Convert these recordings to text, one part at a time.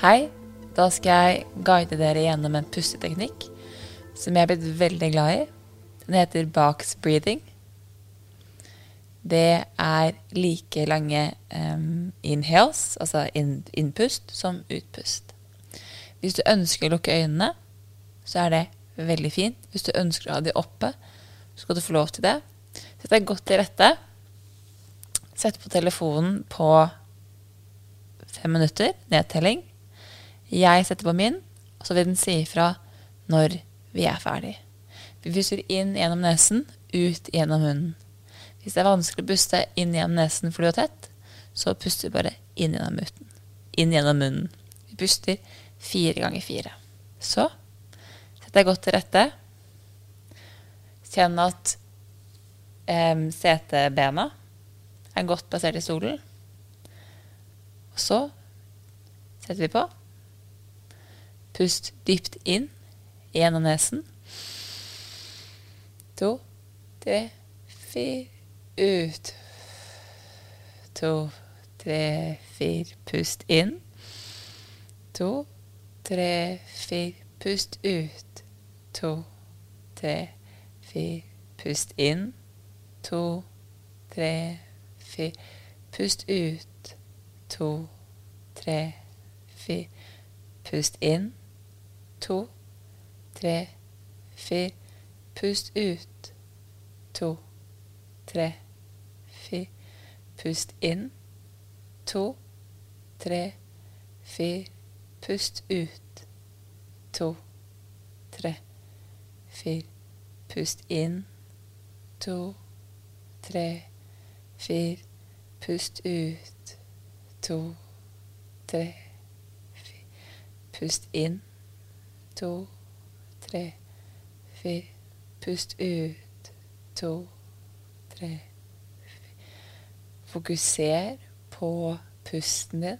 Hei, da skal jeg guide dere gjennom en pusteteknikk som jeg er blitt veldig glad i. Den heter box breathing. Det er like lange um, inhales, altså inn, innpust, som utpust. Hvis du ønsker å lukke øynene, så er det veldig fint. Hvis du ønsker å ha de oppe, så skal du få lov til det. Sett deg godt til rette. Sett på telefonen på fem minutter, nedtelling. Jeg setter på min, og så vil den si ifra når vi er ferdig. Vi puster inn gjennom nesen, ut gjennom munnen. Hvis det er vanskelig å puste inn gjennom nesen fordi du har tett, så puster vi bare inn gjennom, munnen. inn gjennom munnen. Vi puster fire ganger fire. Så sett deg godt til rette. Kjenn at eh, setebena er godt plassert i stolen. Og så setter vi på. Pust dypt inn gjennom nesen. To, tre, fire. Ut. To, tre, fire. Pust inn. To, tre, fire. Pust ut. To, tre, fire. Pust inn. To, tre, fire. Pust ut. To, tre, fire. Pust inn. To, tre, fire. Pust ut. To, tre, fire. Pust inn. To, tre, fire. Pust ut. To, tre, fire. Pust inn. To, tre, fire. Pust ut. To, tre, fire. Pust inn. To, tre, fire. Pust ut. To, tre, fire. Fokuser på pusten din.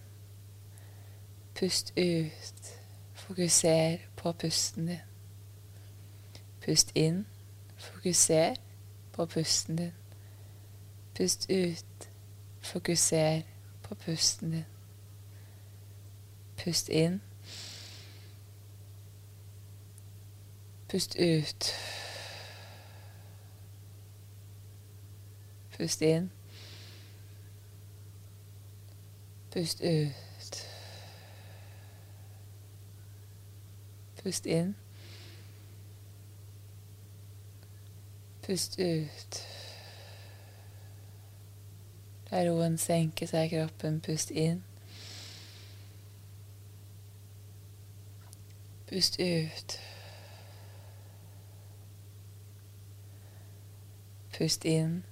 Pust ut. Fokuser på pusten din. Pust inn. Fokuser på pusten din. Pust ut. Fokuser på pusten din. Pust inn. Pust ut. Pust inn. Pust ut. Pust inn. Pust ut. La roen senke seg i kroppen. Pust inn. Pust ut. Pust inn.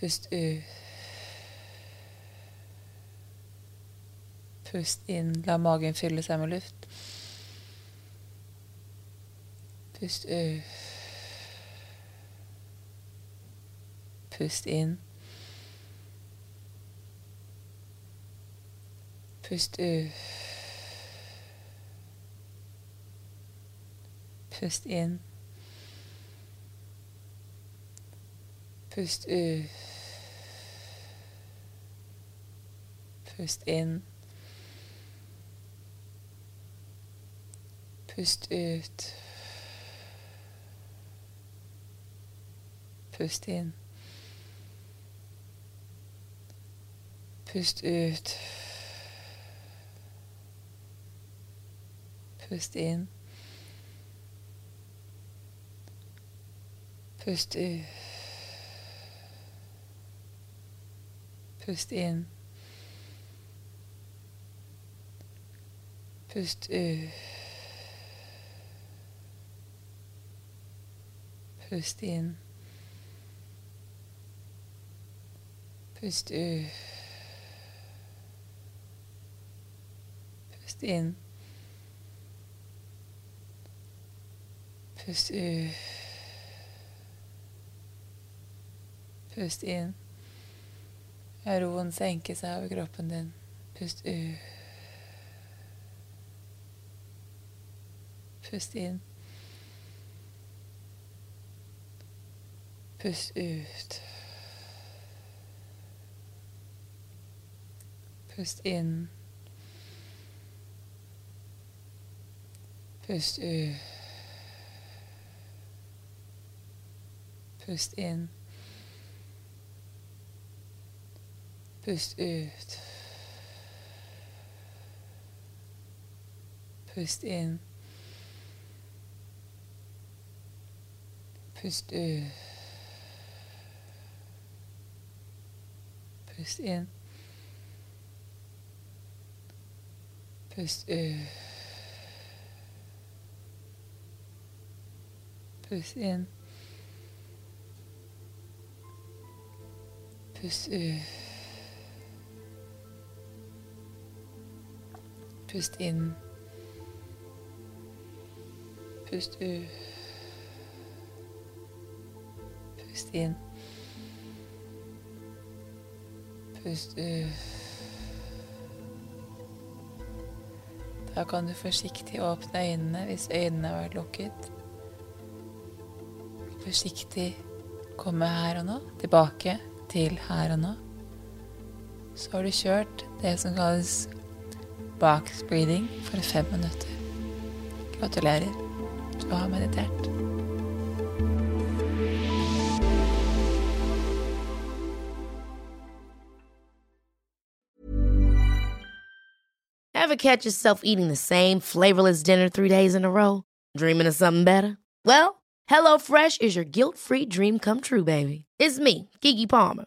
Pust ut. Pust inn. La magen fylle seg med luft. Pust ut. Pust inn. Pust ut. Pust inn. Pust ut. Pust inn. Pust ut. Pust inn. Pust ut. Pust inn. Pust ut. Pust inn. Pust ut. Pust inn. Pust ut. Pust inn. Pust ut. Pust inn. La roen senke seg over kroppen din. Pust ut. Pust inn. Pust ut. Pust inn. Pust ut. Pust inn. Pust ut. Pust inn. Pust ut. Pust inn. Pust ut. Pust inn. Pust ut. Pust inn. Pust ut. Pust inn. Pust ut. Da kan du forsiktig åpne øynene hvis øynene har vært lukket. Forsiktig komme her og nå, tilbake til her og nå. Så har du kjørt det som kalles box breathing for fem minutter. Gratulerer. Du har meditert. Ever catch yourself eating the same flavorless dinner three days in a row? Dreaming of something better? Well, HelloFresh is your guilt free dream come true, baby. It's me, Gigi Palmer.